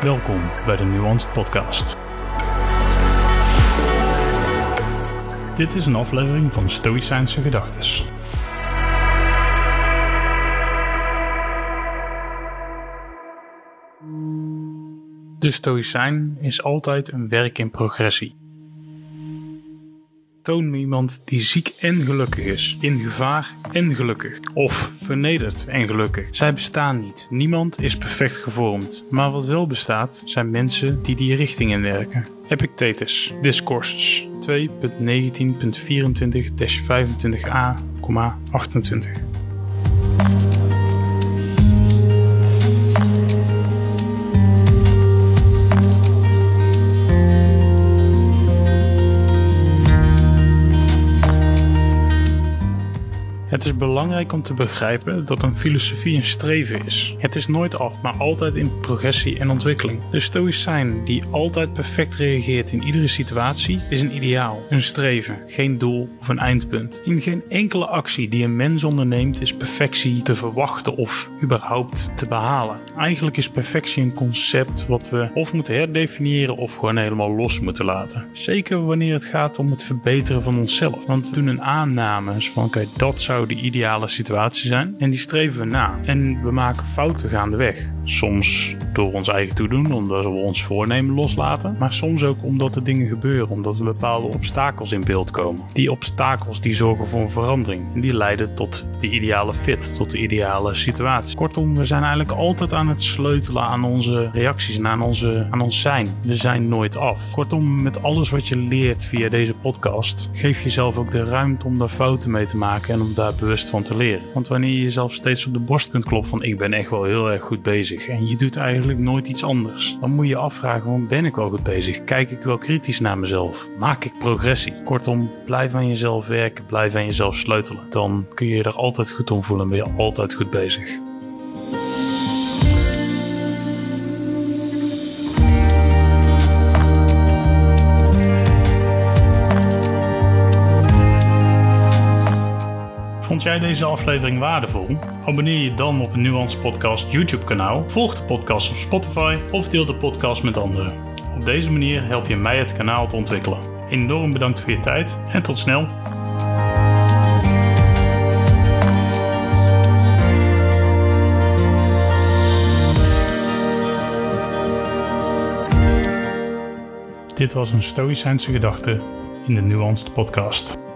Welkom bij de Nuanced Podcast. Dit is een aflevering van Stoïcijnse Gedachtes. De Stoïcijn is altijd een werk in progressie. Toon me iemand die ziek en gelukkig is, in gevaar en gelukkig, of vernederd en gelukkig. Zij bestaan niet. Niemand is perfect gevormd, maar wat wel bestaat zijn mensen die die richting in werken. Epictetus, Discourses 2.19.24-25a,28. Het is belangrijk om te begrijpen dat een filosofie een streven is. Het is nooit af, maar altijd in progressie en ontwikkeling. De stoïcijn die altijd perfect reageert in iedere situatie is een ideaal, een streven, geen doel of een eindpunt. In geen enkele actie die een mens onderneemt is perfectie te verwachten of überhaupt te behalen. Eigenlijk is perfectie een concept wat we of moeten herdefiniëren of gewoon helemaal los moeten laten. Zeker wanneer het gaat om het verbeteren van onszelf. Want we doen een aanname van oké, dat zou de ideale situatie zijn. En die streven we na. En we maken fouten gaandeweg. Soms door ons eigen toedoen, omdat we ons voornemen loslaten. Maar soms ook omdat er dingen gebeuren, omdat er bepaalde obstakels in beeld komen. Die obstakels die zorgen voor een verandering. En die leiden tot de ideale fit, tot de ideale situatie. Kortom, we zijn eigenlijk altijd aan het sleutelen aan onze reacties en aan, onze, aan ons zijn. We zijn nooit af. Kortom, met alles wat je leert via deze podcast, geef jezelf ook de ruimte om daar fouten mee te maken en om daar bewust van te leren. Want wanneer je jezelf steeds op de borst kunt kloppen van ik ben echt wel heel erg goed bezig en je doet eigenlijk nooit iets anders, dan moet je afvragen, ben ik wel goed bezig? Kijk ik wel kritisch naar mezelf? Maak ik progressie? Kortom, blijf aan jezelf werken, blijf aan jezelf sleutelen. Dan kun je je er altijd goed om voelen en ben je altijd goed bezig. Vond jij deze aflevering waardevol? Abonneer je dan op een Nuance Podcast YouTube kanaal, volg de podcast op Spotify of deel de podcast met anderen. Op deze manier help je mij het kanaal te ontwikkelen. Enorm bedankt voor je tijd en tot snel! Dit was een Stoïcijnse gedachte in de Nuanced Podcast.